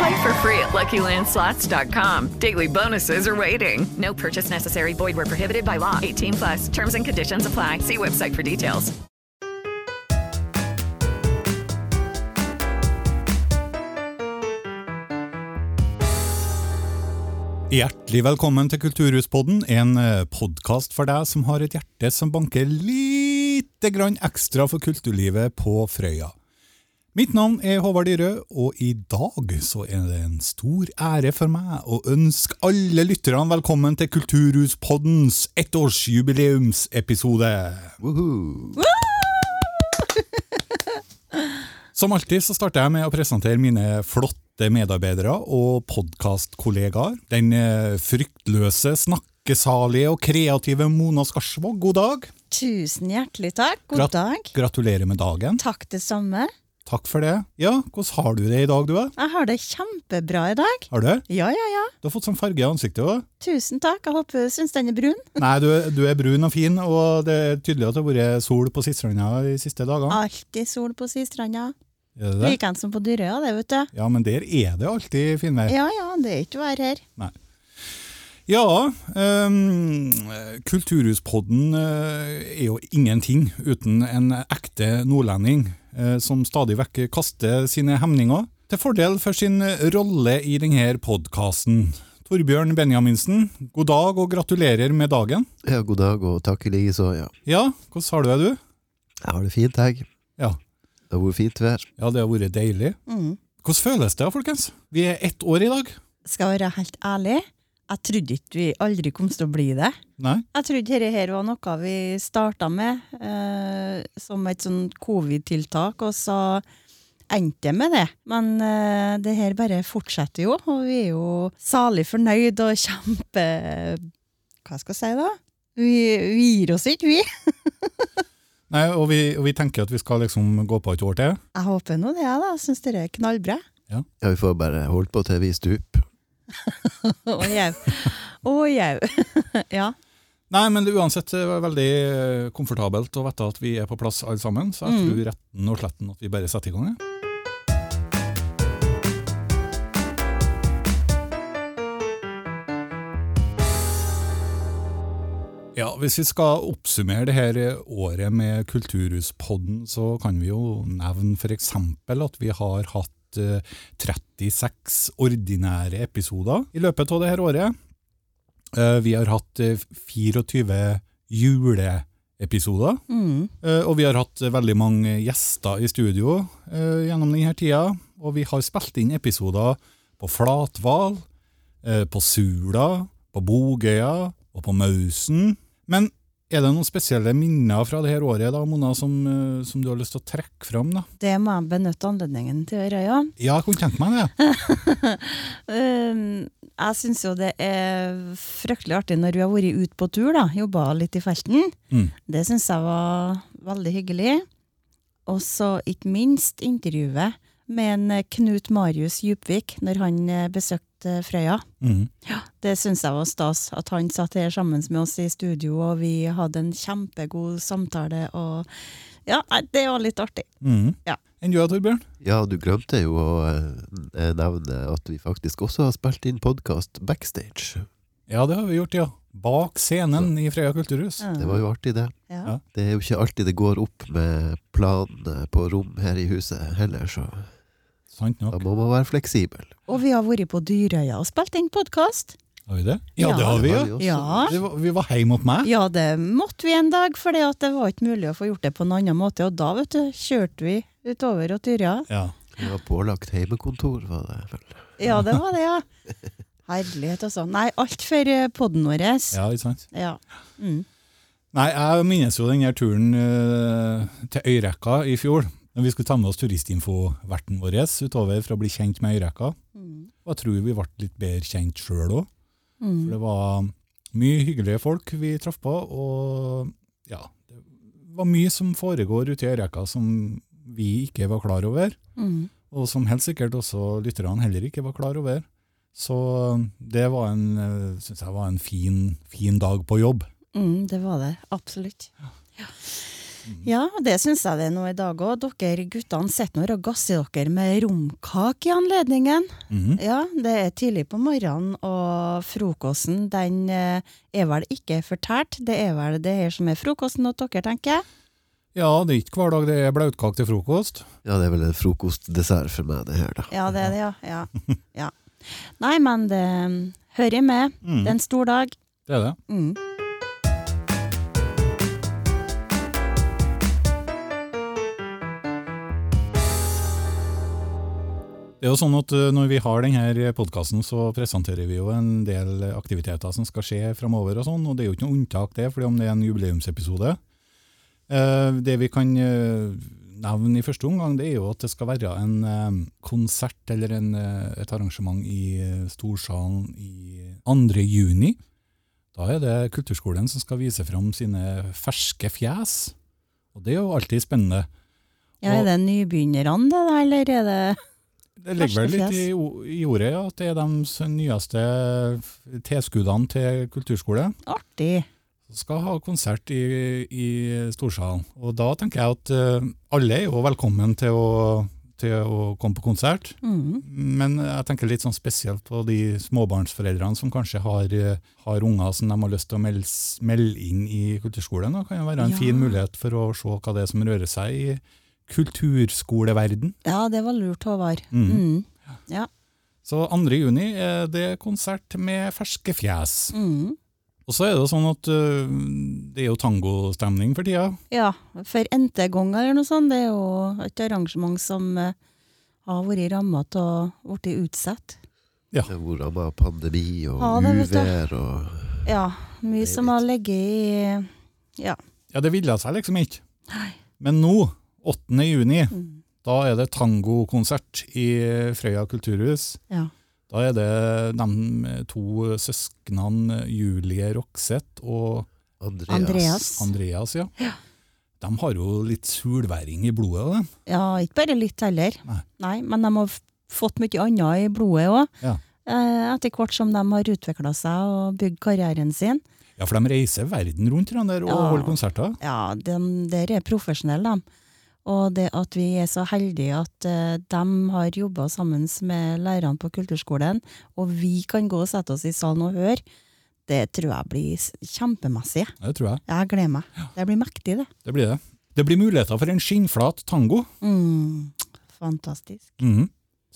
Play for free at LuckyLandSlots.com. Daily bonuses are waiting. No purchase necessary. Void were prohibited by law. 18 plus. Terms and conditions apply. See website for details. Hjertelig velkommen til Kulturhuspodden, en podkast for deg som har et hjerte som banker lite grann ekstra for kulturlivet på Frøya. Mitt navn er Håvard Dyrø, og i dag så er det en stor ære for meg å ønske alle lytterne velkommen til Kulturhuspoddens ettårsjubileumsepisode. Som alltid så starter jeg med å presentere mine flotte medarbeidere og podkastkollegaer. Den eh, fryktløse, snakkesalige og kreative Mona Skarsvåg, god dag. Tusen hjertelig takk. God Grat- dag. Gratulerer med dagen. Takk det samme. Takk for det. Ja, hvordan har du det i dag, du? Er? Jeg har det kjempebra i dag. Har du? Ja, ja, ja. Du har fått sånn farge i ansiktet òg. Tusen takk. Jeg håper du syns den er brun. Nei, du, du er brun og fin, og det er tydelig at det har vært sol på Sistranda de siste dagene. Alltid sol på Sistranda. Er det det? Likeens som på Dyrøya, det, vet du. Ja, men der er det alltid finvær. Ja ja, det er ikke vær her. Nei. Ja, um, Kulturhuspodden eh, er jo ingenting uten en ekte nordlending eh, som stadig vekk kaster sine hemninger til fordel for sin rolle i denne podkasten. Torbjørn Benjaminsen, god dag og gratulerer med dagen. Ja, god dag og takk i likeså, ja. Ja, hvordan har du det, du? Jeg har det fint, jeg. Ja, Det har vært fint vær. ja det har vært deilig. Mm. Hvordan føles det, folkens? Vi er ett år i dag. Skal være helt ærlig, jeg trodde ikke vi aldri kom til å bli det. Nei? Jeg trodde dette her var noe vi starta med eh, som et sånn covid-tiltak, og så endte det med det. Men eh, det her bare fortsetter jo, og vi er jo salig fornøyd og kjempe Hva skal jeg si, da? Vi, vi gir oss ikke, vi. Nei, og vi, og vi tenker at vi skal liksom gå på et år til. Jeg håper nå det, da. Jeg syns dere er knallbra. Ja, vi får bare holde på til vi stuper. Å jau. Og jau. ja. Nei, men det er uansett eh, veldig eh, komfortabelt å vite at vi er på plass alle sammen, så jeg Mm. tror retten og sletten at vi bare setter i gang. ja. Ja, Hvis vi skal oppsummere det her året med Kulturhuspodden, så kan vi jo nevne f.eks. at vi har hatt eh, 36 ordinære episoder i løpet av det her året. Eh, Vi har hatt eh, 24 juleepisoder, Mm. eh, og vi har hatt eh, veldig mange gjester i studio eh, gjennom denne tida. Og vi har spilt inn episoder på Flathval, eh, på Sula, på Bogøya og på Mausen. Men er det noen spesielle minner fra det her året da, Mona, som, eh, som du har lyst til å trekke fram? da? Det må jeg benytte anledningen til å gjøre, ja. Ja, jeg kunne tenkt meg det. Um, jeg syns jo det er fryktelig artig når vi har vært ute på tur, da. Jobba litt i felten. Mm. Det syns jeg var veldig hyggelig. Og så ikke minst intervjuet med en eh, Knut Marius Djupvik når han eh, besøkte Frøya. Mm. Det syns jeg var stas. At han satt her sammen med oss i studio, og vi hadde en kjempegod samtale. Og ja, det var litt artig. Mm. Ja. Enn du da, Torbjørn? Ja, du glemte jo å eh, nevne at vi faktisk også har spilt inn podkast backstage. Ja, det har vi gjort, ja. Bak scenen i Frøya kulturhus. Det var jo artig, det. Ja. Ja. Det er jo ikke alltid det går opp med planene på rom her i huset heller, så Sant nok. da må man være fleksibel. Og vi har vært på Dyrøya og spilt inn podkast. Har vi det? Ja, det har vi, ja. Ja. Vi var hjemme hos meg. Ja, det måtte vi en dag, for det var ikke mulig å få gjort det på en annen måte. Og da vet du, kjørte vi utover og Dyrøya. Ja. Vi var pålagt heimekontor, var det vel. Ja, det var det, ja. Herlighet, altså. Nei, alt for eh, podden vår. ja, ikke sant? Ja. Mm. Nei, jeg minnes jo den turen uh, til Øyrekka i fjor. Når vi skulle ta med oss turistinfoverten vår utover for å bli kjent med Øyrekka. Og jeg tror vi ble litt bedre kjent sjøl òg. Mm. For det var mye hyggelige folk vi traff på, og ja, det var mye som foregår ute i Øyrekka som vi ikke var klar over, Mm. og som helt sikkert også lytterne heller ikke var klar over. Så det var en, eh, synes jeg var en fin, fin dag på jobb. Mm, det var det. Absolutt. Ja, ja det syns jeg det er nå i dag òg. Dere guttene sitter nå og gasser dere med romkake i anledningen. Mhm. Ja, det er tidlig på morgenen, og frokosten den eh, er vel ikke fortært. Det er vel det her som er frokosten hos dere, tenker jeg. Ja, det er ikke hver dag det er blautkake til frokost. Ja, det er vel en frokostdessert for meg, det her, da. Ja, det er det, ja. ja. ja. Nei, men det mm, hører med. Mm. Det er en stor dag. Det er det. Mm. Det er jo sånn at uh, Når vi har denne podkasten, så presenterer vi jo en del aktiviteter som skal skje framover. Og sånn, og det er jo ikke noe unntak, det, fordi om det er en jubileumsepisode. Eh, det vi kan eh, nevne i første omgang, det er jo at det skal være en eh, konsert eller en, eh, et arrangement i eh, Storsalen i 2. juni. Da er det kulturskolen som skal vise fram sine ferske fjes. Og det er jo alltid spennende. Ja, Er det nybegynnerne, det der, eller er det Det ligger vel litt i, i ordet at det er de nyeste tilskuddene til kulturskole. artig? Skal ha konsert i, i Storsalen. Og da tenker jeg at eh, alle er jo velkommen til å, til å komme på konsert. Mm. Men jeg tenker litt sånn spesielt på de småbarnsforeldrene som kanskje har, eh, har unger som de har lyst til å melde, melde inn i kulturskolen. Da kan jo være en Ja. fin mulighet for å se hva det er som rører seg i kulturskoleverden. Ja, det var lurt, Håvard. Mm. Mm. Ja. Så 2. juni er det konsert med ferske fjes. Mm. Og så er det jo sånn at øh, det er jo tangostemning for tida. ja, for n-te gang eller noe sånt. Det er jo et arrangement som eh, har vært ramma av og blitt utsatt. Ja. Det har vært rammet av pandemi og Ja, uvær og Ja, mye som har ligget i Ja. Ja, det ville seg liksom ikke. Nei. Men nå, 8. juni, Mm. da er det tangokonsert i Frøya kulturhus. Ja. Da er det de to søsknene Julie Rokseth og Andreas. Andreas. Andreas. Ja. De har jo litt sulværing i blodet. De. ja, ikke bare litt heller. Nei. men de har fått mye annet i blodet òg. Ja. Etter hvert som de har utvikla seg og bygd karrieren sin. ja, for de reiser verden rundt der og Ja. holder konserter. Ja, de der er profesjonelle, de. Og det at vi er så heldige at uh, de har jobba sammen med lærerne på kulturskolen, og vi kan gå og sette oss i salen og høre, det tror jeg blir kjempemessig. Det tror jeg. Jeg gleder meg. Det blir mektig, det. Det blir det. Det blir muligheter for en skinnflat tango. Mm, fantastisk. Mhm.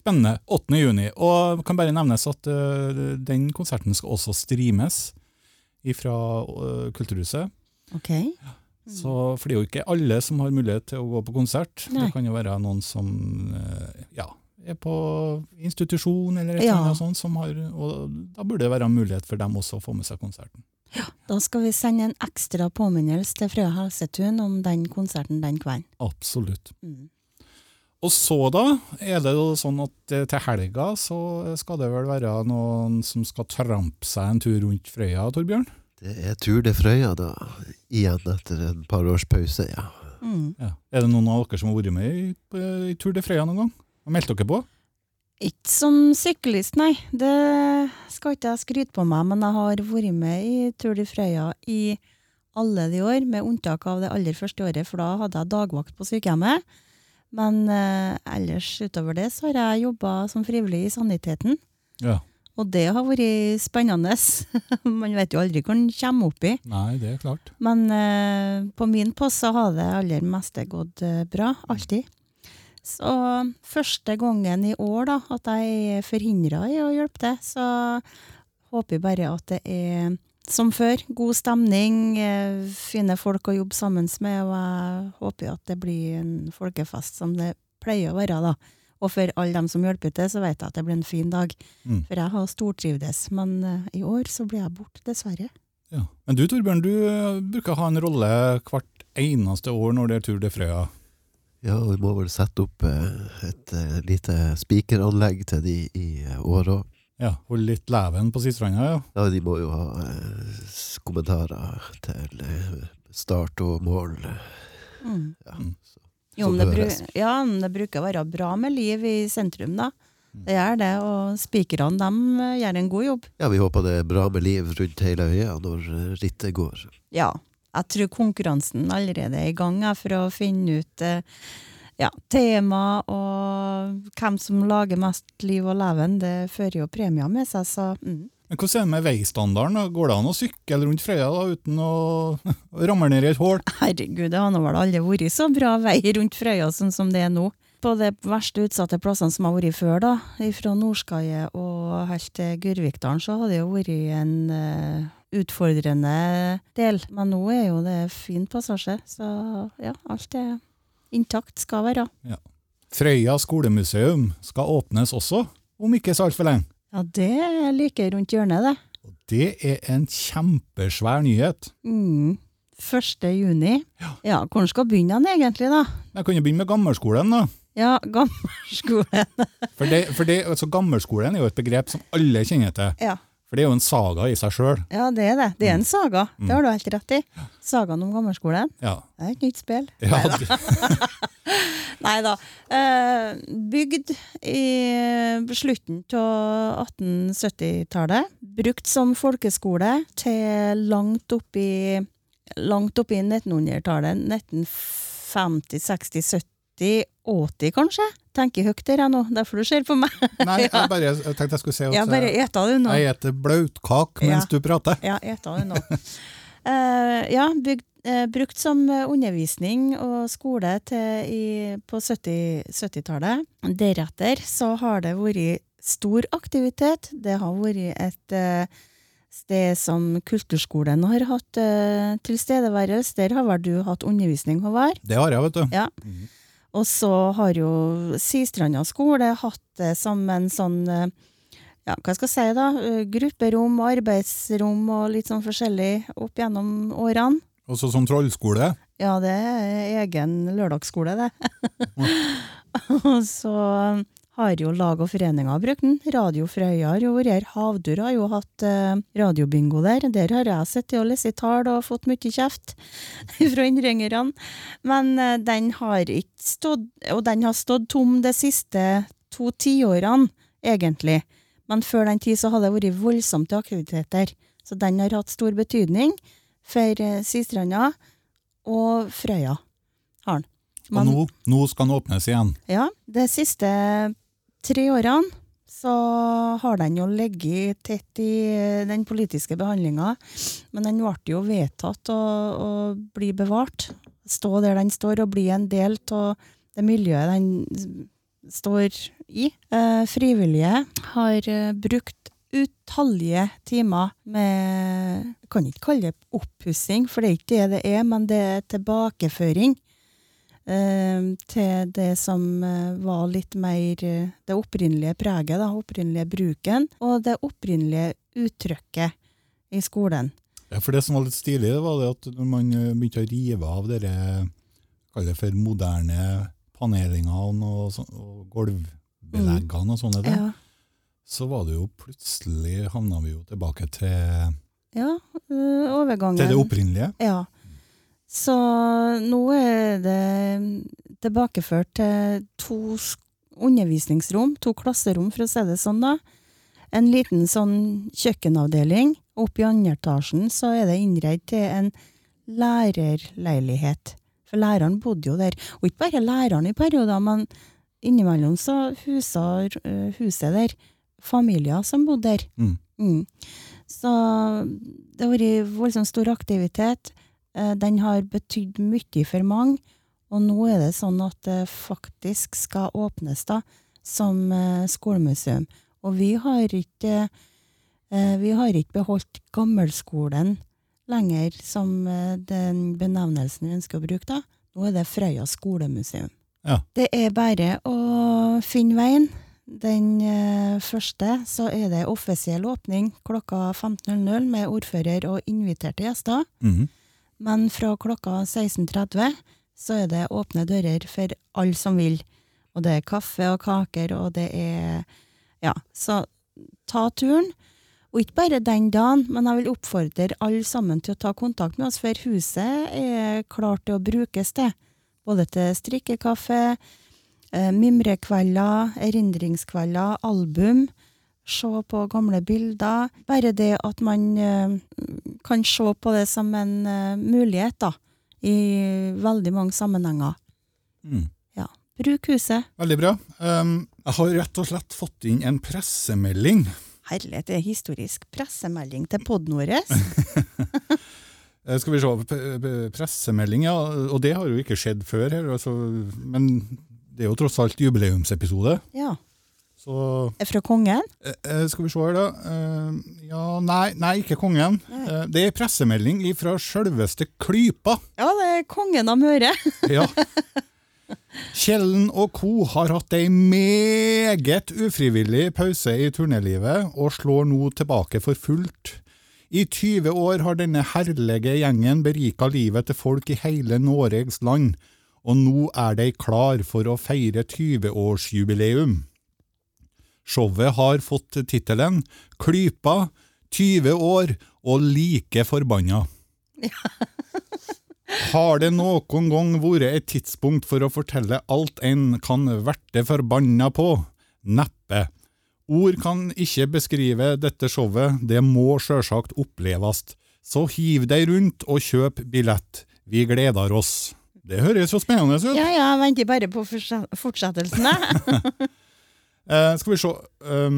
Spennende. 8. juni. Og kan bare nevnes at uh, den konserten skal også streames fra Kulturhuset. Ok. Så, for det er jo ikke alle som har mulighet til å gå på konsert. Nei. Det kan jo være noen som øh, ja, er på institusjon eller et Ja. eller annet sånt, som har, og da burde det være mulighet for dem også å få med seg konserten. Ja, Da skal vi sende en ekstra påminnelse til Frøya Helsetun om den konserten den kvelden. Absolutt. Mm. Og så da er det jo sånn at eh, til helga så skal det vel være noen som skal trampe seg en tur rundt Frøya, Torbjørn? Det er Tur til Frøya, da. Igjen etter en par års pause, ja. Mm. Ja. Er det noen av dere som har vært med i, i Tur til Frøya noen gang? Og meldt dere på? Ikke som syklist, nei. Det skal ikke jeg skryte på meg, men jeg har vært med i Tur til Frøya i alle de år, med unntak av det aller første året, for da hadde jeg dagvakt på sykehjemmet. Men eh, ellers utover det så har jeg jobba som frivillig i saniteten. Ja. Og det har vært spennende. Man vet jo aldri hvor en kommer opp i. Nei, det er klart. Men eh, på min post så har det aller meste gått eh, bra. Alltid. Så første gangen i år da, at jeg er forhindra i å hjelpe til, så håper jeg bare at det er som før, god stemning, eh, fine folk å jobbe sammen med, og jeg håper at det blir en folkefest som det pleier å være, da. Og for alle dem som hjelper til, så vet jeg at det blir en fin dag. Mm. For jeg har stortrivdes. Men uh, i år så blir jeg borte, dessverre. Ja. Men du Torbjørn, du bruker bruker ha en rolle hvert eneste år når det er tur til Frøya. Ja, vi må vel sette opp uh, et eh, lite spikeranlegg til de i eh, år òg. Ja, Holde litt leven på Sistranda, ja. Ja, de må jo ha eh, kommentarer til eh, start og mål. Mm. Ja, så, Jo, men det, bru ja, men det bruker å være bra med liv i sentrum, da. Det gjør det, og spikerne eh, gjør en god jobb. Ja, vi håper det er bra med liv rundt hele øya når rittet går. Ja, jeg tror konkurransen allerede er i gang for å finne ut eh, ja, tema og hvem som lager mest liv og leven. Det fører jo premier med seg, så mm. Men Hvordan er det med veistandarden? Går det an å sykle rundt Frøya da, uten å ramle ned i et hull? herregud, det har nå vel aldri vært så bra vei rundt Frøya sånn som det er nå. På de verste utsatte plassene som har vært før, da, fra Nordskaie og helt til Gurvikdalen, så har det jo vært en uh, utfordrende del. Men nå er jo det fin passasje, så ja, alt er intakt skal være. Ja. Frøya skolemuseum skal åpnes også, om ikke så altfor lenge. Ja, det er like rundt hjørnet, det. Det er en kjempesvær nyhet. Mm. 1. juni. Ja, hvordan skal begynne den egentlig, da? Jeg kan jo begynne med gammelskolen. da. Ja, gammelskolen. For, det, for det, altså Gammelskolen er jo et begrep som alle kjenner til. Ja. For det er jo en saga i seg sjøl. Ja, det er det. Det er en saga. Mm. Det har du helt rett i. Sagaen om gammelskolen. Ja. Det er et nytt spill. Ja, Neida. Nei da. Eh, bygd i slutten av 1870-tallet. Brukt som folkeskole til langt opp i langt opp i 1900-tallet. 1950, 60, 70, 80 kanskje? Tenker høyt der jeg nå, derfor du ser på meg. Nei, jeg bare jeg tenkte jeg skulle si at jeg bare eta du nå. jeg eter blautkake mens Ja. du prater. Ja, eta du nå. Eh, ja, bygd, eh, brukt som eh, undervisning og skole til i, på 70 70-tallet. Deretter så har det vært stor aktivitet. Det har vært et eh, sted som kulturskolen har hatt eh, tilstedeværelse. Der har vel du hatt undervisning, Håvard? Det har jeg, vet du. Ja. Og så har jo Sistranda skole hatt det som en sånn eh, ja, hva skal jeg si da, grupperom grupperom, arbeidsrom og litt sånn forskjellig opp gjennom årene. Også som trollskole. Ja, det er egen lørdagsskole, det. og så har jo lag og foreninger brukt den. Radio Frøya har jo vært her. Havdur har jo hatt eh, radiobingo der. Der har jeg sittet og lest tall og fått mye kjeft fra innringerne. Men eh, den har ikke stått, og den har stått tom de siste to tiårene, egentlig. Men før den tid så har det vært voldsomt til aktiviteter. Så den har hatt stor betydning for eh, Sistranda og Frøya. Har den. Og nå, nå skal den åpnes igjen. Ja, de siste tre årene så har den jo ligget tett i eh, den politiske behandlinga, men den ble jo vedtatt å, å bli bevart. Stå der den står og bli en del av det miljøet den står i. Eh, frivillige har eh, brukt utallige timer med Jeg kan ikke kalle det oppussing, for det er ikke det det er, men det er tilbakeføring eh, til det som eh, var litt mer eh, det opprinnelige preget, da, opprinnelige bruken, og det opprinnelige uttrykket i skolen. Ja, for Det som var litt stilig, det var det at når man eh, begynte å rive av dere kall det for moderne panelingene og, så- og gulvbeleggene og sånne, mm. Ja, så var det jo plutselig havna vi jo tilbake til, ja eh, overgangen. til det opprinnelige. Ja. Så nå er det tilbakeført til to undervisningsrom, to klasserom, for å si det sånn, da. En liten sånn kjøkkenavdeling. Oppe i andre etasjen så er det innreid til en lærerleilighet. For læreren bodde jo der. Og ikke bare læreren i perioder, men innimellom så husa eh, huset der familier som bodde der. Mm. Mm. Så det har vært voldsomt stor aktivitet. Eh, Den har betydd mye for mange, og nå er det sånn at det faktisk skal åpnes da, som eh, skolemuseum. Og vi har ikke Eh, vi har ikke beholdt gammelskolen lenger som den benevnelsen vi ønsker å bruke. da. Nå er det Frøya skolemuseum. Ja. Det er bare å finne veien. Den eh, første så er det offisiell åpning klokka 15.00 med ordfører og inviterte gjester. Mhm. Men fra klokka 16.30 så er det åpne dører for alle som vil. Og det er kaffe og kaker, og det er Ja, så ta turen. Og ikke bare den dagen, men jeg vil oppfordre alle sammen til å ta kontakt med oss, for huset er klart til å brukes til. Både til strikkekaffe, mimrekvelder, erindringskvelder, album. Se på gamle bilder. Bare det at man eh, kan se på det som en eh, mulighet, da. I veldig mange sammenhenger. Mm. Ja. Bruk huset. Veldig bra. Um, jeg har rett og slett fått inn en pressemelding. Herlighet, det er historisk pressemelding til vår. Eh, Skal vi se, pressemelding, ja. Og det har jo ikke skjedd før her. Altså, men det er jo tross alt jubileumsepisode. Ja. Så Er fra kongen? eh, eh, skal vi se her, da. Eh, ja, nei, nei, ikke kongen. Eh, det er pressemelding fra sjølveste Klypa. Ja, det er kongen av Møre. Ja. Kjellen og co. har hatt ei meget ufrivillig pause i turnélivet, og slår nå tilbake for fullt. I 20 år har denne herlige gjengen berika livet til folk i hele Noregs land, og nå er de klar for å feire 20-årsjubileum. Showet har fått tittelen Klypa 20 år og like forbanna. Har det noen gang vært et tidspunkt for å fortelle alt en kan verte forbanna på? Neppe. Ord kan ikke beskrive dette showet, det må sjølsagt oppleves. Så hiv deg rundt og kjøp billett. Vi gleder oss. Det høres jo spennende ut. Ja, ja, venter bare på fortse- fortsettelsen. jeg. Eh, skal vi se um,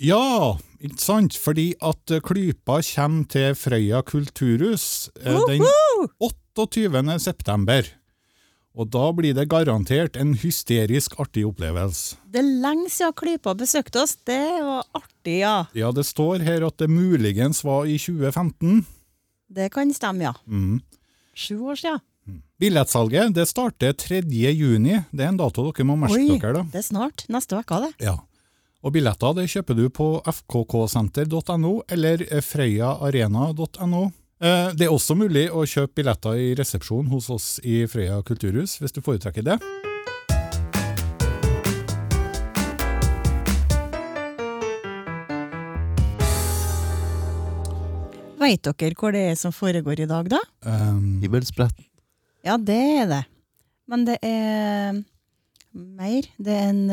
Ja, ikke sant? Fordi at Klypa kommer til Frøya kulturhus eh, den 28. september. Og da blir det garantert en hysterisk artig opplevelse. Det er lenge siden Klypa besøkte oss. Det var artig, ja. Ja, det står her at det muligens var i 2015. Det kan stemme, ja. Mm. Sju år siden. Billettsalget det starter 3. juni. Det er en dato dere må merke Oi, dere. da. det er snart. Neste uke, det. Ja. Og billetter det kjøper du på fkksenter.no eller frøyaarena.no. Eh, Det er også mulig å kjøpe billetter i resepsjonen hos oss i Frøya kulturhus, hvis du foretrekker det. Veit dere hvor det er som foregår i dag, da? Um, Himmelsbrett. Ja, det er det. Men det er mer. Det er en,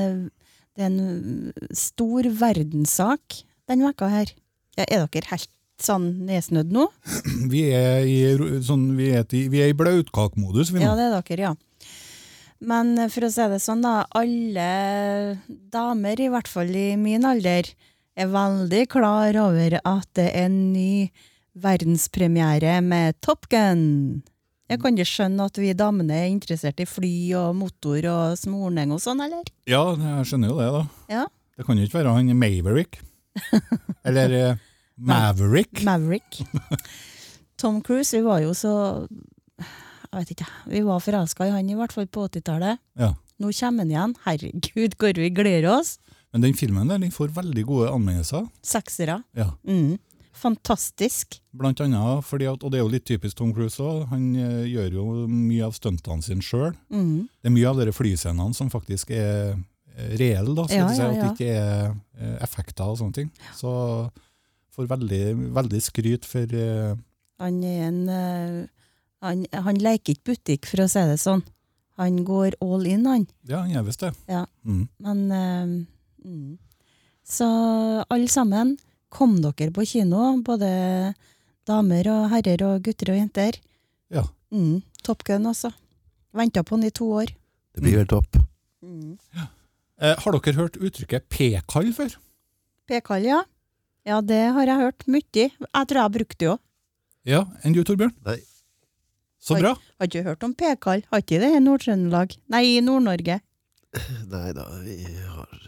det er en stor verdenssak den vekka her. Ja, er dere helt sånn nedsnødd nå? Vi er i, sånn, vi er i, vi er i blautkakmodus, vi nå. Ja, det er dere, ja. Men for å si det sånn, da. Alle damer, i hvert fall i min alder, er veldig klar over at det er en ny verdenspremiere med Top Gun. Jeg kan ikke skjønne at vi damene er interessert i fly og motor og smorning og sånn, eller? Ja, jeg skjønner jo det, da. Ja. Det kan jo ikke være han Maverick. Eller eh, Maverick. Maverick. Tom Cruise, vi var jo så Jeg vet ikke, vi var forelska i han i hvert fall på 80-tallet. Ja. Nå kommer han igjen. Herregud, hvor vi gleder oss. Men den filmen der, den får veldig gode anmeldelser. Seksere. Ja. Mm. Fantastisk. Blant annet fordi at, og det er jo litt typisk Tom Cruise òg, han eh, gjør jo mye av stuntene sine sjøl. Mm. Det er mye av de flyscenene som faktisk er eh, reelle, da, skal Ja, si, ja, at det ikke er eh, effekter og sånne ting. Så får veldig, veldig skryt for eh, Han er en eh, han, han leker ikke butikk, for å si det sånn. Han går all in, han. Ja, han gjør visst det. Ja. Mm. Men eh, mm. Så alle sammen, kom dere på kino. Både damer og herrer og gutter og jenter. Ja. Mm. Top Gun, altså. Venta på den i to år. Det blir helt topp. Mm. Eh, har dere hørt uttrykket p-kall før? P-kall, ja. Ja, det har jeg hørt mye. Jeg tror jeg har brukt det òg. Ja, enn du, Torbjørn? Nei. Så bra. Har ikke hørt om P-kall. Har ikke det i Nord-Trøndelag? Nei, i Nord-Norge. Nei da, vi har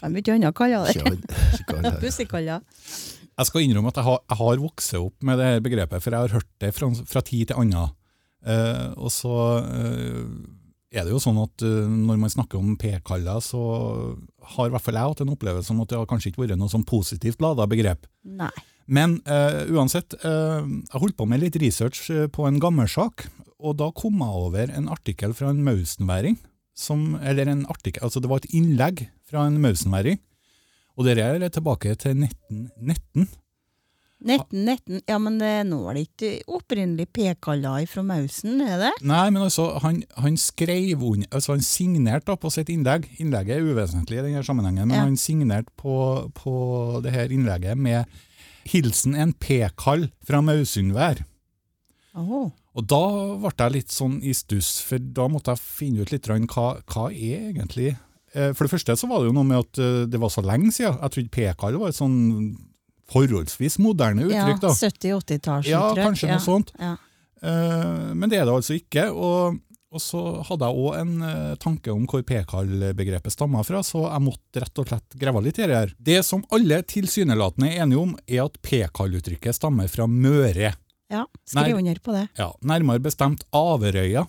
Det er mye annet kaller ikke det. ikke. Bussikaller. Jeg skal innrømme at jeg har, jeg har vokst opp med det her begrepet, for jeg har hørt det fra, fra tid til annen. Uh, og så uh, er det jo sånn at uh, når man snakker om p-kaller, så har i hvert fall jeg hatt en opplevelse om at det har kanskje ikke vært noe sånn positivt lada begrep. Nei. Men eh, uansett, eh, jeg holdt på med litt research eh, på en gammelsak, og da kom jeg over en artikkel fra en mausenværing. Som, eller en artikkel, altså Det var et innlegg fra en mausenværing, og det er tilbake til 1919. 1919, ja, men det var det ikke opprinnelig p-kaller fra Mausen, er det? Nei, men altså, han, han skrev under, altså han signerte på sitt innlegg. Innlegget er uvesentlig i denne sammenhengen, men Ja. han signerte på, på det her innlegget med 'Hilsen en p-kall fra Mausundvær'. Oh. Og da ble jeg litt sånn i stuss, for da måtte jeg finne ut litt hva, hva er egentlig Eh, For det første så var det jo noe med at eh, det var så lenge siden. Jeg trodde p-kall var et sånn forholdsvis moderne uttrykk. da. Ja, 70-80-tallsuttrykk. Ja, kanskje noe sånt. Ja. Eh, men det er det altså ikke. Og, og så hadde jeg òg en eh, tanke om hvor p-kall-begrepet stammer fra, så jeg måtte rett og slett grave litt i det her. Det som alle tilsynelatende er enige om, er at p-kall-uttrykket stammer fra Møre. ja, skriv under på det. Ja, Nærmere bestemt Averøya.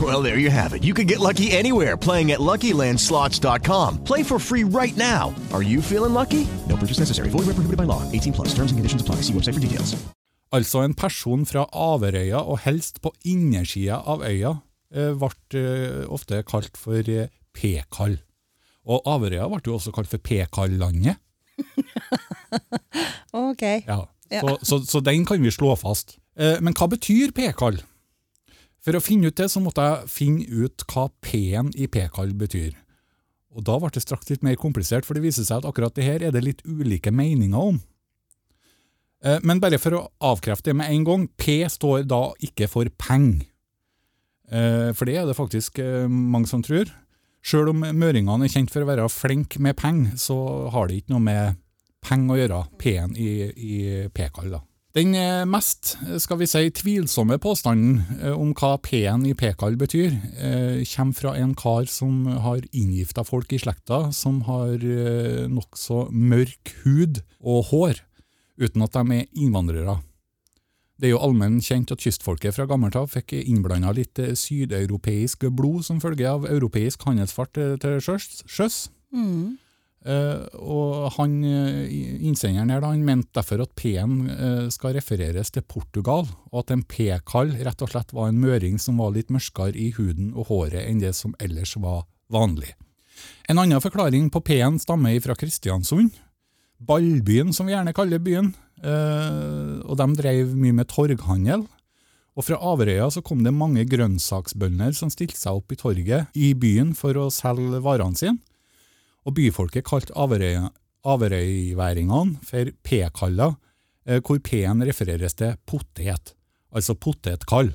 Well, there you have it. You can get lucky anywhere playing at LuckyLandSlots.com. Play for free right now. Are you feeling lucky? No purchase necessary. Void where prohibited by law. 18 plus. Terms and conditions apply. See website for details. Altså en person fra Averøya, og helst på innersida av øya, eh, ble eh, ofte kalt for eh, P-kall. Og Averøya ble jo også kalt for P-kallandet. Ok. Ja. Ja. Så, så, så den kan vi slå fast. Eh, Men hva betyr p-kall? For å finne ut det, så måtte jeg finne ut hva p-en i p-kall betyr. Og da ble det straks litt mer komplisert, for det viser seg at akkurat det her er det litt ulike meninger om. Eh, Men bare for å avkrefte det med en gang, P står da ikke for peng. Eh, For det er det faktisk eh, mange som tror. Sjøl om møringene er kjent for å være flinke med penger, så har det ikke noe med penger å gjøre, P-en i, i P-kall. da. Den eh, mest skal vi si, tvilsomme påstanden eh, om hva P-en i P-kall betyr, eh, kommer fra en kar som har inngifta folk i slekta, som har eh, nokså mørk hud og hår, uten at de er innvandrere. Det er jo allmenn kjent at kystfolket fra gammelt av fikk innblanda litt eh, sydeuropeisk blod som følge av europeisk handelsfart eh, til sjøs. Mm. Eh, og han, eh, innsenderen her da, han mente derfor at P-en eh, skal refereres til Portugal, og at en P-kall rett og slett var en møring som var litt mørkere i huden og håret enn det som ellers var vanlig. En annen forklaring på P-en stammer fra Kristiansund, Ballbyen som vi gjerne kaller byen, og de drev mye med torghandel. Og fra Averøya så kom det mange grønnsaksbønder som stilte seg opp i torget i byen for å selge varene sine. Og byfolket kalte averøyværingene for p-kaller, eh, hvor p-en refereres til potet, altså potetkall.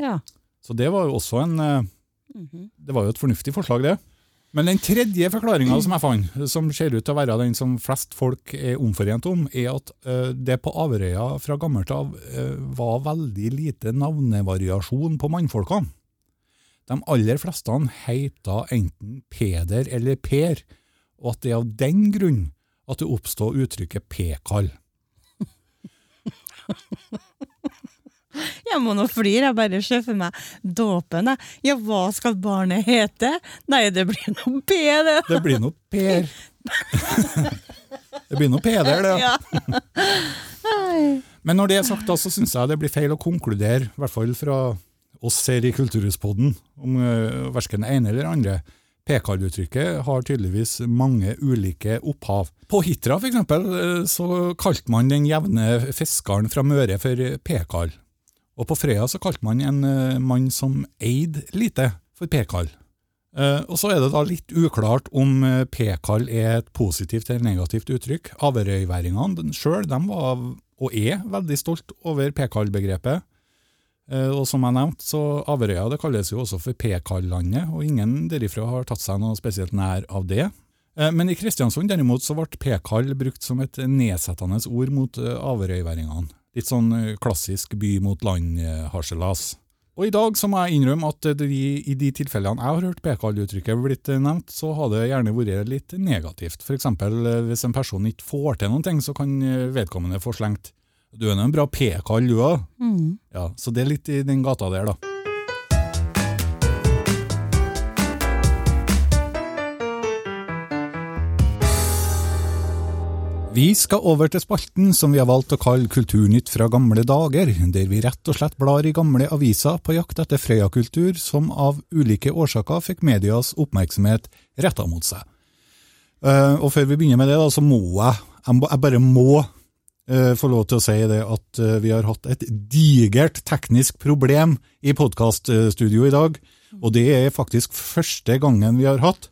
Ja. Så det var jo også en eh, Mhm. Det var jo et fornuftig forslag, det. Men den tredje forklaringa som jeg fant, som ser ut til å være den som flest folk er omforent om, er at eh, det på Averøya fra gammelt av var veldig lite navnevariasjon på mannfolkene. De aller fleste heita enten Peder eller Per, og at det er av den grunn at det oppstod uttrykket p-kall. Jeg må nå flire, jeg bare ser for meg dåpen. Ja, hva skal barnet hete? Nei, det blir noe P, det. Det blir nå Per. det blir nå Peder, det. Ja. Men når det er sagt, da, så syns jeg det blir feil å konkludere, i hvert fall fra oss her i Kulturhuspodden, om uh, verken ene eller andre. P-kall-uttrykket har tydeligvis mange ulike opphav. På Hitra for eksempel, eh, så kalte man den jevne fiskeren fra Møre for P-kall. Og på Frøya så kalte man en eh, mann som eide lite, for P-kall. Eh, og så er det da litt uklart om P-kall er et positivt eller negativt uttrykk. Averøyværingene sjøl var, og er, veldig stolt over P-kall-begrepet. Eh, Og som jeg nevnte, så Averøya det kalles jo også for Pekall-landet, og ingen derifra har tatt seg noe spesielt nær av det. Eh, Men i Kristiansund derimot så ble Pekall brukt som et nedsettende ord mot eh, averøyværingene. Litt sånn klassisk by mot land-harselas. Og i dag så må jeg innrømme at det i, de tilfellene jeg har hørt Pekall-uttrykket blitt nevnt, så har det gjerne vært litt negativt. For eksempel hvis en person ikke får til noen ting, så kan vedkommende få slengt Du er nå en bra p-kall, du òg. Mm. Ja, så det er litt i den gata der, da. Vi skal over til spalten som vi har valgt å kalle Kulturnytt fra gamle dager, der vi rett og slett blar i gamle aviser på jakt etter Frøya-kultur som av ulike årsaker fikk medias oppmerksomhet retta mot seg. Eh, og før vi begynner med det, da, så må jeg, jeg, bare må få lov til å si det at eh, vi har hatt et digert teknisk problem i podkaststudio i dag, og det er faktisk første gangen vi har hatt.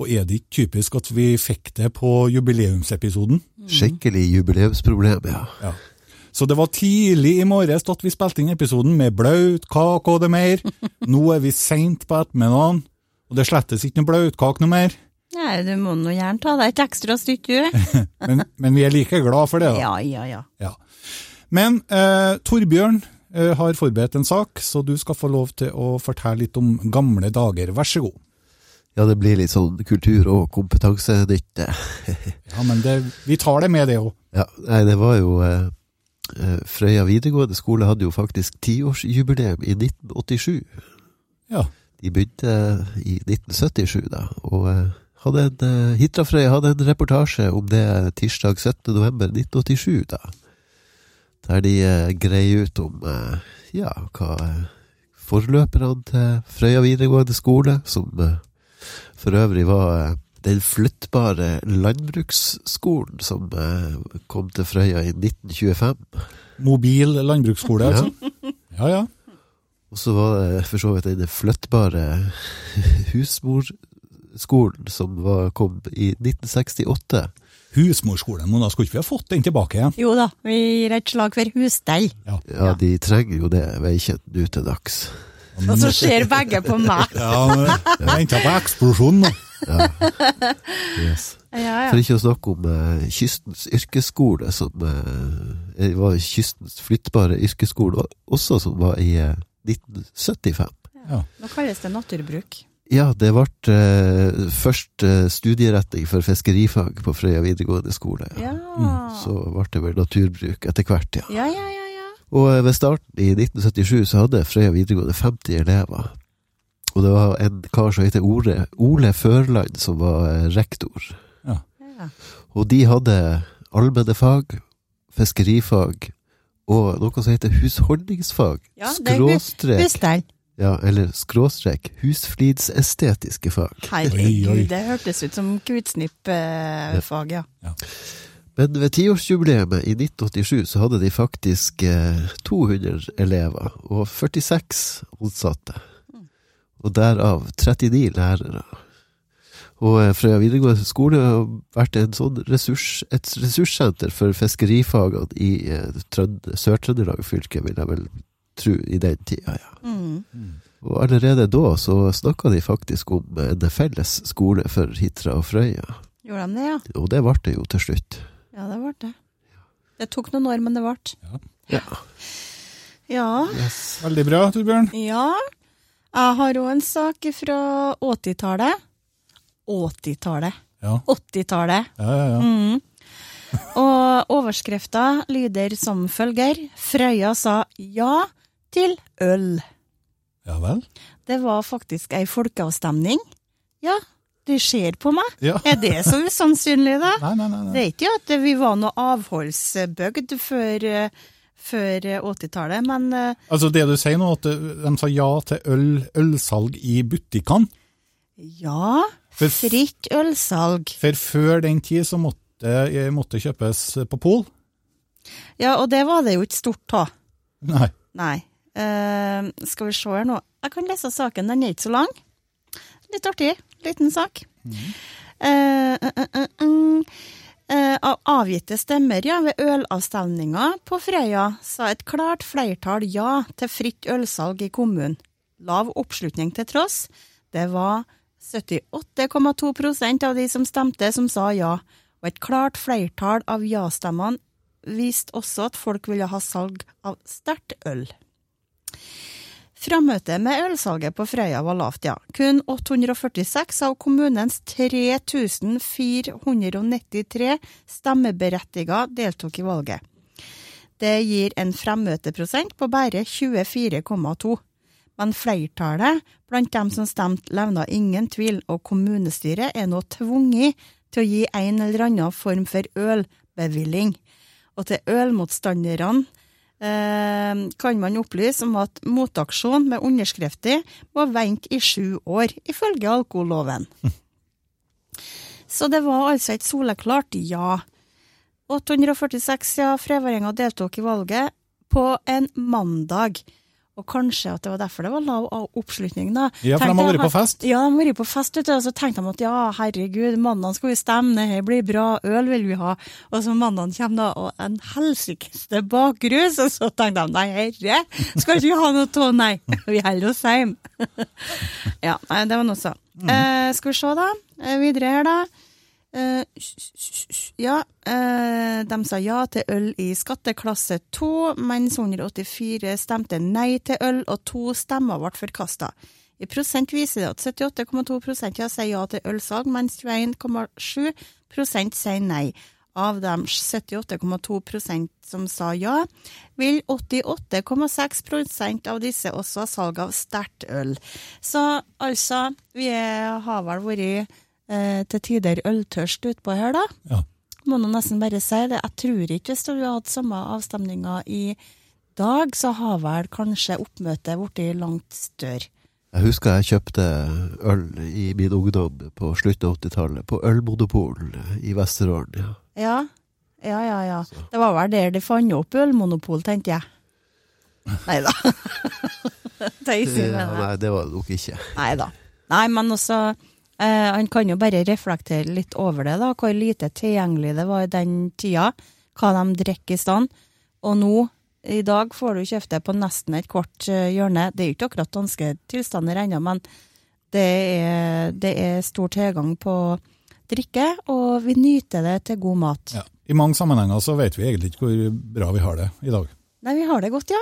Og er det ikke typisk at vi fikk det på jubileumsepisoden? Skikkelig jubileumsproblem, ja. Ja. Så det var tidlig i morges at vi spilte inn episoden med blaut kake og det mer. Nå er vi seint på ettermiddagen, og det slettes ikke noe blautkake noe mer. Nei, du må nå gjerne ta deg et ekstra stykke, du. Men, men vi er like glad for det, da. Ja, ja, ja. Ja. Men eh, Torbjørn eh, har forberedt en sak, så du skal få lov til å fortelle litt om gamle dager. Vær så god. Ja, det blir litt sånn kultur- og kompetansenytt. Ja, men det, vi tar det med, det òg. Ja, nei, det var jo eh, eh, Frøya videregående skole hadde jo faktisk tiårsjubileum i 1987. Ja. De begynte i 1977, da, og eh, hadde en, eh, Hitrafrøya hadde en reportasje om det tirsdag 17. november 1987, da. Der de eh, greier ut om eh, ja, hva eh, forløperne til Frøya videregående skole, som eh, for øvrig var eh, den flyttbare landbruksskolen som kom til Frøya i 1925. Mobil landbruksskole, altså? Ja, ja. Og så var det for så vidt den flyttbare husmorskolen som var, kom i 1968. Husmorskolen, Mona, skulle ikke vi ha fått den tilbake igjen? Jo da, vi gir et slag for husstell. Ja, de trenger jo det veikjent nå til dags. Og så ser begge på meg. Ja, venta på eksplosjon nå. Yes. Ja, For ikke å snakke om eh, Kystens yrkesskole, som eh, var Kystens flyttbare yrkesskole også, som var i eh, 1975. Nå kalles det naturbruk. Ja, det ble eh, først eh, studieretning for fiskerifag på Frøya videregående skole. Ja. Så ble det vel naturbruk etter hvert, ja. Ja, ja, ja, ja. Og eh, ved starten i 1977 så hadde Frøya videregående 50 elever. Og det var en kar som heter Ole, Ole Førland som var eh, rektor. Ja. Ja. Og de hadde allmenne fag, fiskerifag og noe som heter husholdningsfag. Ja, det er hus- skråstrek husstell. Ja, eller skråstrek husflidsestetiske fag. Herregud, det hørtes ut som kutsnippfag, ja. Men ved tiårsjubileet i 1987 så hadde de faktisk eh, 200 elever og 46 ansatte. Og derav 39 lærere. Og eh, Frøya videregående skole har vært en sånn ressurs, et ressurssenter for fiskerifagene i eh, Sør-Trøndelag fylke, vil jeg vel tro, i den tida, ja. Mm. Og allerede da så snakka de faktisk om en felles skole for Hitra og Frøya. Gjorde de det, ja? Og det ble det jo til slutt. Ja, det ble det. Det tok noen år, men det ble. Ja. Ja. Veldig bra, Torbjørn. Ja. Jeg har òg en sak fra 80-tallet. 80-tallet. Ja. 80-tallet. Ja, ja, ja. Mm. Og overskrifta lyder som følger Frøya sa ja til øl. Ja vel? Det var faktisk ei folkeavstemning. Ja, du ser på meg. Ja. Er det så usannsynlig, da? Nei, nei, nei. nei. Det er ikke at vi var noe avholdsbygd før, eh, før eh, 80-tallet, men eh, Altså Det du sier nå, at de sa ja til øl, ølsalg i butikkene. ja, For- fritt ølsalg. For før den tid så måtte, måtte kjøpes på pol. Ja, og det var det jo ikke stort av. Nei. Nei. Eh, skal vi se her nå. Jeg kan lese saken, den er ikke så lang. Litt artig. Liten sak. Eh, Uh, uh, av avgitte stemmer ja, ved ølavstemninga på Frøya sa et klart flertall ja til fritt ølsalg i kommunen. Lav oppslutning til tross. Det var 78,2% av de som stemte, som sa ja, og et klart flertall av ja-stemmene viste også at folk ville ha salg av sterkt øl. Frammøtet med ølsalget på Frøya var lavt, ja. Kun 846 av kommunens 3493 stemmeberettiga deltok i valget. Det gir en fremmøteprosent på bare 24,2. Men flertallet blant dem som stemte, levna ingen tvil, og kommunestyret er nå tvunget til å gi en eller annen form for ølbevilling. Og til ølmotstanderne kan man opplyse om at motaksjon med underskrifter må vente i sju år, ifølge alkoholloven. Så det var altså et soleklart ja. 846 ja, freværinger deltok i valget på en mandag. Og kanskje at det var derfor det var lav oppslutning, da. Ja, for de har vært på fest? Ja, de har vært på fest, vet du. Og så tenkte de at ja, herregud, mandag skal vi stemme, det her blir bra, øl vil vi ha. Og så mandag kommer da, og en helsikes bakrus, og så tenkte de nei, herre, skal ikke vi ha noe av, nei, vi holder oss hjemme. ja, nei, det var noe så. Mm. Eh, skal vi se, da. Eh, videre her, da. Eh, ja, uh, de sa ja til øl i skatteklasse 2, mens 184 stemte nei til øl, og to stemmer ble forkasta. I prosent viser det at 78,2 ja sier ja til ølsalg, mens 21,7% sier nei. Av de 78,2% som sa ja, vil 88,6% av disse også ha salg av sterkt øl. Så altså, vi har vel vært eh, til tider øltørst utpå her, da. Ja. Må nå nesten bare si det. Jeg tror ikke hvis du hadde hatt samme avstemninga i dag, så har vel kanskje oppmøtet blitt langt større. Jeg husker jeg kjøpte øl i min ungdom på slutten av 80-tallet, på Ølmonopol i Vesterålen. Ja. Ja, ja, ja. ja. Det var vel der de fant opp ølmonopol, tenkte jeg. Nei da. Tøysing med det. nei, det var det nok ikke. Nei da. Nei, men også eh, Han kan jo bare reflektere litt over det, da, hvor lite tilgjengelig det var i den tida. Hva de drikker i stand. Og nå, i dag, får du kjøpt det på nesten et kvart eh, hjørne. Det er jo ikke akkurat danske tilstander ennå, men det er, det er stor tilgang på drikke, og vi nyter det til god mat. Ja. I mange sammenhenger så vet vi egentlig ikke hvor bra vi har det i dag. Nei, vi har det godt, ja.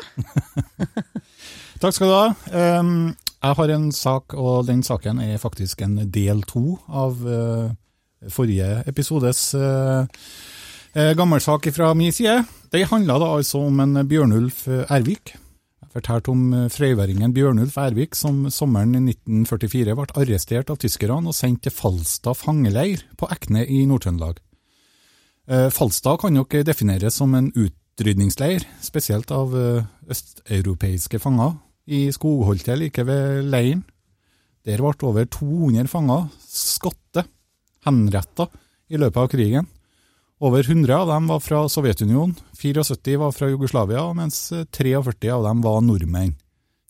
Takk skal du ha. Um, jeg har en sak, og den saken er faktisk en del to av uh, forrige episodes uh, uh, gammelsak fra min side. Det handla da altså om en Bjørnulf Ervik. Jeg fortalte om frøyværingen Bjørnulf Ervik som sommeren 1944 ble arrestert av tyskerne og sendt til Falstad fangeleir på Ekne i Nord-Trøndelag. Eh, Falstad kan nok defineres som en utrydningsleir, spesielt av eh, østeuropeiske fanger, i skogholtet like ved leiren. Der ble over 200 fanger skatte, henretta, i løpet av krigen. Over 100 av dem var fra Sovjetunionen, 74 var fra Jugoslavia, mens 43 av dem var nordmenn.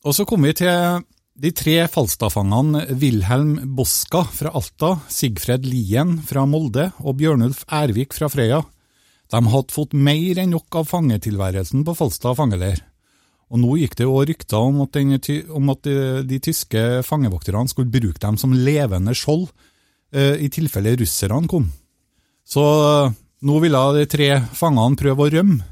Og så kom vi til de tre Falstad-fangene Wilhelm Boska fra Alta, Sigfred Lien fra Molde og Bjørnulf Ervik fra Frøya. De hadde fått mer enn nok av fangetilværelsen på Falstad fangeleir. Og nå gikk det jo rykter om at, den, om at de, de tyske fangevokterne skulle bruke dem som levende skjold eh, i tilfelle russerne kom. Så eh, nå ville de tre fangene prøve å rømme.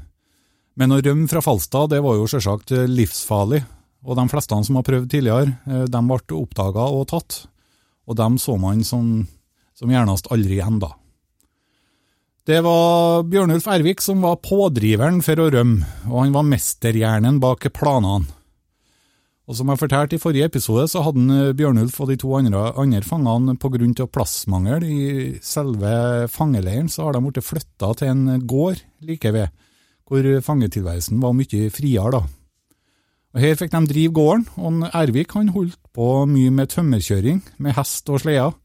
Men å rømme fra Falstad det var jo selvsagt eh, livsfarlig, og de fleste som har prøvd tidligere, eh, de ble oppdaga og tatt. Og dem så man som, som gjernest aldri igjen, da. Det var Bjørnulf Ervik som var pådriveren for å rømme, og han var mesterhjernen bak planene. Og som jeg fortalte i forrige episode, så hadde han, Bjørnulf og de to andre, andre fangene av plassmangel i selve fangeleiren, så har de blitt flytta til en gård like ved, hvor fangetilværelsen var mye friere, da. Og Her fikk de drive gården, og Ervik han holdt på mye med tømmerkjøring, med hest og sleder.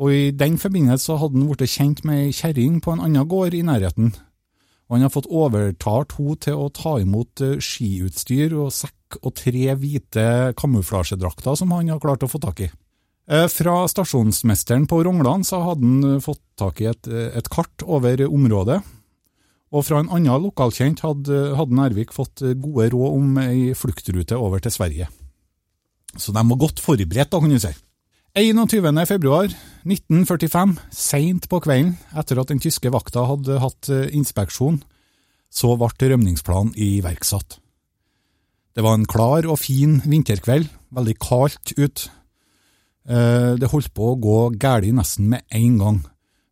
Og I den forbindelse hadde han blitt kjent med ei kjerring på en annen gård i nærheten. Og Han har fått overtalt henne til å ta imot eh, skiutstyr og sekk og tre hvite kamuflasjedrakter som han har klart å få tak i. Eh, Fra stasjonsmesteren på Ronglan så hadde han fått tak i et, et kart over området. Og fra en annen lokalkjent hadde, hadde Nærvik fått gode råd om ei fluktrute over til Sverige. Så de var godt forberedt, da, kan du si. 21. februar 1945, seint på kvelden, etter at den tyske vakta hadde hatt eh, inspeksjon, så ble rømningsplanen iverksatt. Det var en klar og fin vinterkveld, veldig kaldt ut. Eh, Det holdt på å gå galt nesten med en gang,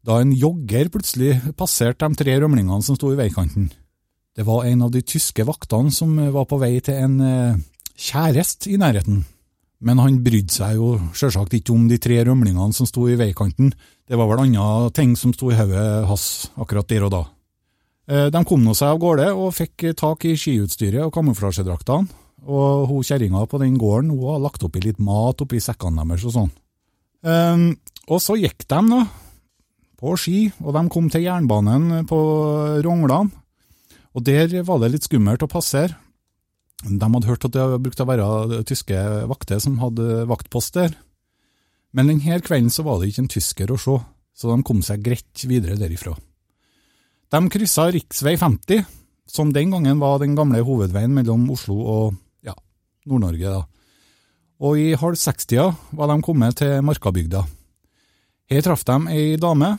da en jogger plutselig passerte de tre rømlingene som sto i veikanten. Det var en av de tyske vaktene som var på vei til en eh, kjæreste i nærheten. Men han brydde seg jo sjølsagt ikke om de tre rømlingene som sto i veikanten, det var vel andre ting som sto i hodet hans akkurat der og da. Eh, De kom nå seg av gårde og fikk tak i skiutstyret og kamuflasjedraktene, og hun kjerringa på den gården hun har lagt oppi litt mat oppi sekkene deres og sånn. Um, og så gikk de da, på ski, og de kom til jernbanen på Ronglan, og der var det litt skummelt å passere. De hadde hørt at det brukte å være tyske vakter som hadde vaktpost der. Men denne kvelden så var det ikke en tysker å se, så de kom seg greit videre derifra. De kryssa riksvei 50, som den gangen var den gamle hovedveien mellom Oslo og ja, Nord-Norge. da. Og i halv seks-tida var de kommet til Markabygda. Her traff de ei dame,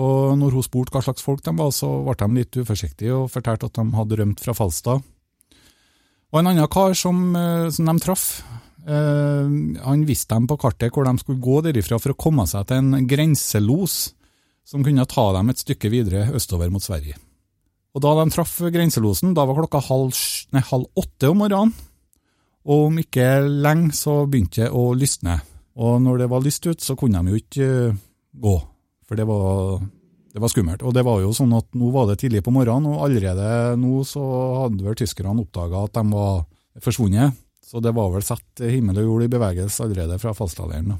og når hun spurte hva slags folk de var, så ble de litt uforsiktige og fortalte at de hadde rømt fra Falstad. Og en annen kar som, eh, som de traff, eh, han viste dem på kartet hvor de skulle gå derifra for å komme seg til en grenselos som kunne ta dem et stykke videre østover mot Sverige. Og Da de traff grenselosen, da var klokka halv, nei, halv åtte om morgenen, og om ikke lenge så begynte det å lysne. Og når det var lyst ut, så kunne de jo ikke eh, gå, for det var, det var skummelt. Og det var jo sånn at nå var det tidlig på morgenen, og allerede nå så hadde vel tyskerne oppdaga at de var forsvunnet. Så det var vel satt himmel og jord i bevegelse allerede fra fastlanderen.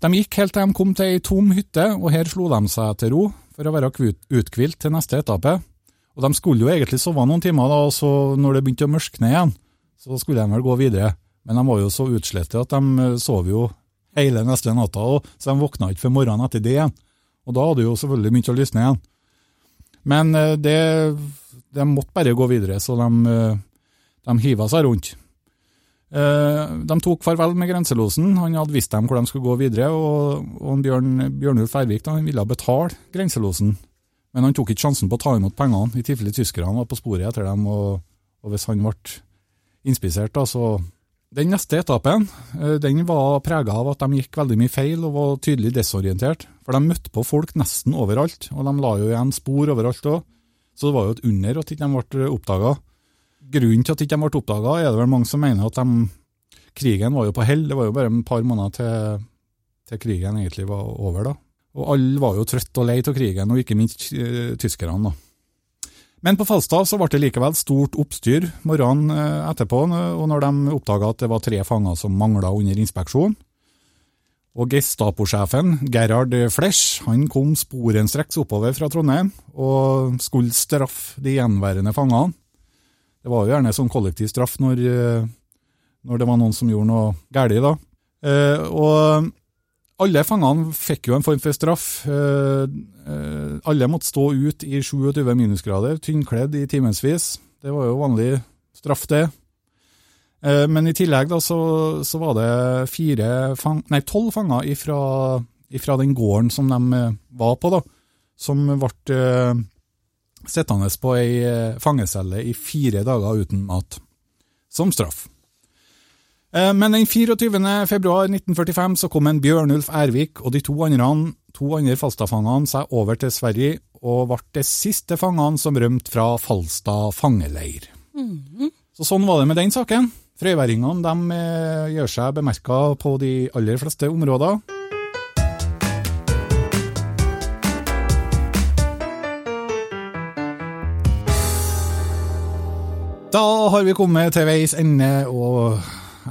De gikk helt til de kom til ei tom hytte, og her slo de seg til ro for å være uthvilt til neste etappe. Og de skulle jo egentlig sove noen timer, da, og så når det begynte å mørkne igjen, så skulle de vel gå videre. Men de var jo så utslitte at de eh, sov jo hele neste natta, og så de våkna ikke før morgenen etter det igjen. Og da hadde jo selvfølgelig begynt å lysne igjen. Men eh, det, de måtte bare gå videre, så de, eh, de hiva seg rundt. Eh, De tok farvel med grenselosen, han hadde visst dem hvor de skulle gå videre, og, og Bjørn, Bjørnulf Ervik da, han ville betale grenselosen, men han tok ikke sjansen på å ta imot pengene, i tilfelle tyskerne var på sporet etter dem, og, og hvis han ble innspisert, da, så Den neste etappen eh, den var prega av at de gikk veldig mye feil og var tydelig desorientert, for de møtte på folk nesten overalt, og de la jo igjen spor overalt òg, så det var jo et under at ikke de ble oppdaga. Grunnen til at de ikke ble oppdaga, er det vel mange som mener at de, krigen var jo på hell. Det var jo bare et par måneder til, til krigen egentlig var over. da. Og alle var jo trøtt og lei av krigen, og ikke minst eh, tyskerne. da. Men på Falstad så ble det likevel stort oppstyr morgenen eh, etterpå, og når de oppdaga at det var tre fanger som mangla under inspeksjon. Og Gestapo-sjefen, Gerhard Flesch, han kom sporenstreks oppover fra Trondheim og skulle straffe de gjenværende fangene. Det var jo gjerne sånn kollektiv straff når, eh, når det var noen som gjorde noe galt. da. Eh, og alle fangene fikk jo en form for straff. Eh, eh, alle måtte stå ut i 27 minusgrader, tynnkledd i timevis. Det var jo vanlig straff, det. Eh, men i tillegg da, så, så var det fire fang, nei, tolv fanger ifra, ifra den gården som de var på, da, som ble sittende på ei fangecelle i fire dager uten mat, som straff. Eh, Men den 24. februar 1945 så kom en Bjørnulf Ervik og de to andre, to andre Falstad-fangene seg over til Sverige og ble de siste fangene som rømte fra Falstad fangeleir. Så sånn var det med den saken. Frøyværingene de eh, gjør seg bemerka på de aller fleste områder. Da har vi kommet til veis ende, og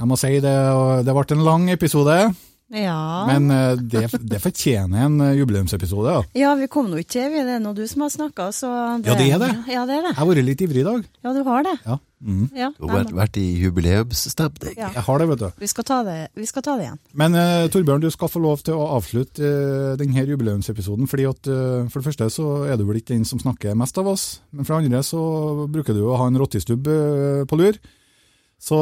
jeg må si det, det ble en lang episode. Ja. Men eh, det, det fortjener en eh, jubileumsepisode. Ja. ja, vi kom nå ikke til, det er nå du som har snakka, Ja, det er det. Ja, det er det. Jeg har vært litt ivrig i dag. Ja, du har det. Ja. Mm. Ja, Du har vært, vært i jubileumsstemning. Ja. Jeg har det, vet du. Vi skal ta det, vi skal ta det igjen. Men uh, Torbjørn, du skal få lov til å avslutte uh, denne jubileumsepisoden. fordi at uh, For det første så er du vel ikke den som snakker mest av oss. Men for det andre så bruker du å ha en rottestubb på lur. Så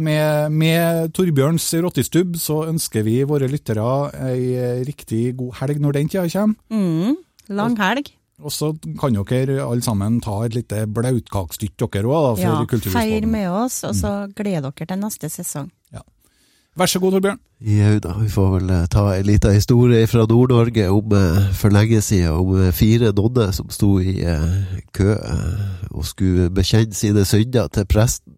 med, med Torbjørns rottestubb så ønsker vi våre lyttere ei eh, riktig god helg når den tida kommer. Mm. Lang helg. Og så kan dere alle sammen ta et lite blautkakestytt dere òg, for Ja, feir med oss, og så gleder dere til neste sesong. Vær så god, Torbjørn. Jau da, vi får vel eh, ta en liten historie fra Nord-Norge om eh, for lenge siden, om eh, fire nonner som sto i eh, kø eh, og skulle bekjenne sine synder til presten.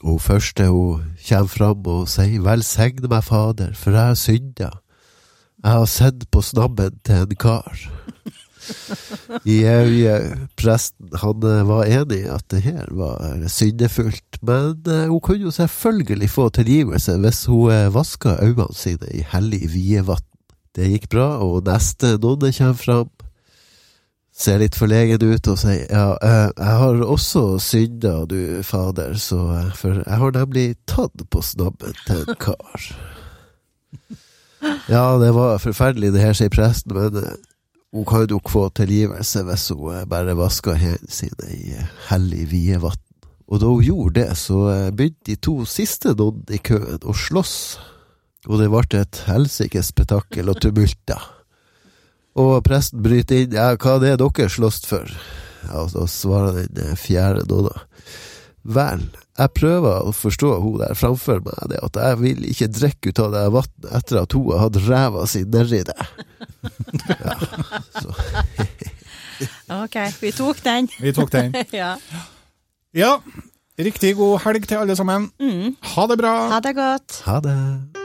Hun første hun kommer fram og sier, velsigne meg, fader, for jeg har synda. Jeg har sett på snabben til en kar. Jeg, presten han eh, var enig i at det her var syndefullt, men eh, hun kunne jo selvfølgelig få tilgivelse hvis hun eh, vaska øynene sine i hellig vievann. Det gikk bra, og neste nonne kommer fram, ser litt forlegen ut og sier ja, eh, jeg har også synda, du fader, så eh, for jeg har nemlig tatt på snabben til en kar. Ja, det var forferdelig det her, sier presten, men eh, hun kan jo få tilgivelse hvis hun bare vasker hendene sine i hellig vievann. Og da hun gjorde det, så begynte de to siste noen i køen å slåss. Og det ble et helsikes spetakkel og tumult, da. Og presten bryter inn. Ja, hva er det dere slåss for? Ja, og da svarer den fjerde da, da. Vel, jeg prøver å forstå hun der framfor meg, det at jeg vil ikke drikke ut av det vannet etter at hun har hatt ræva si nedi det. Ok, vi tok den. Vi tok den. ja. Ja, riktig god helg til alle sammen. Ha det bra. Ha det godt. Ha det.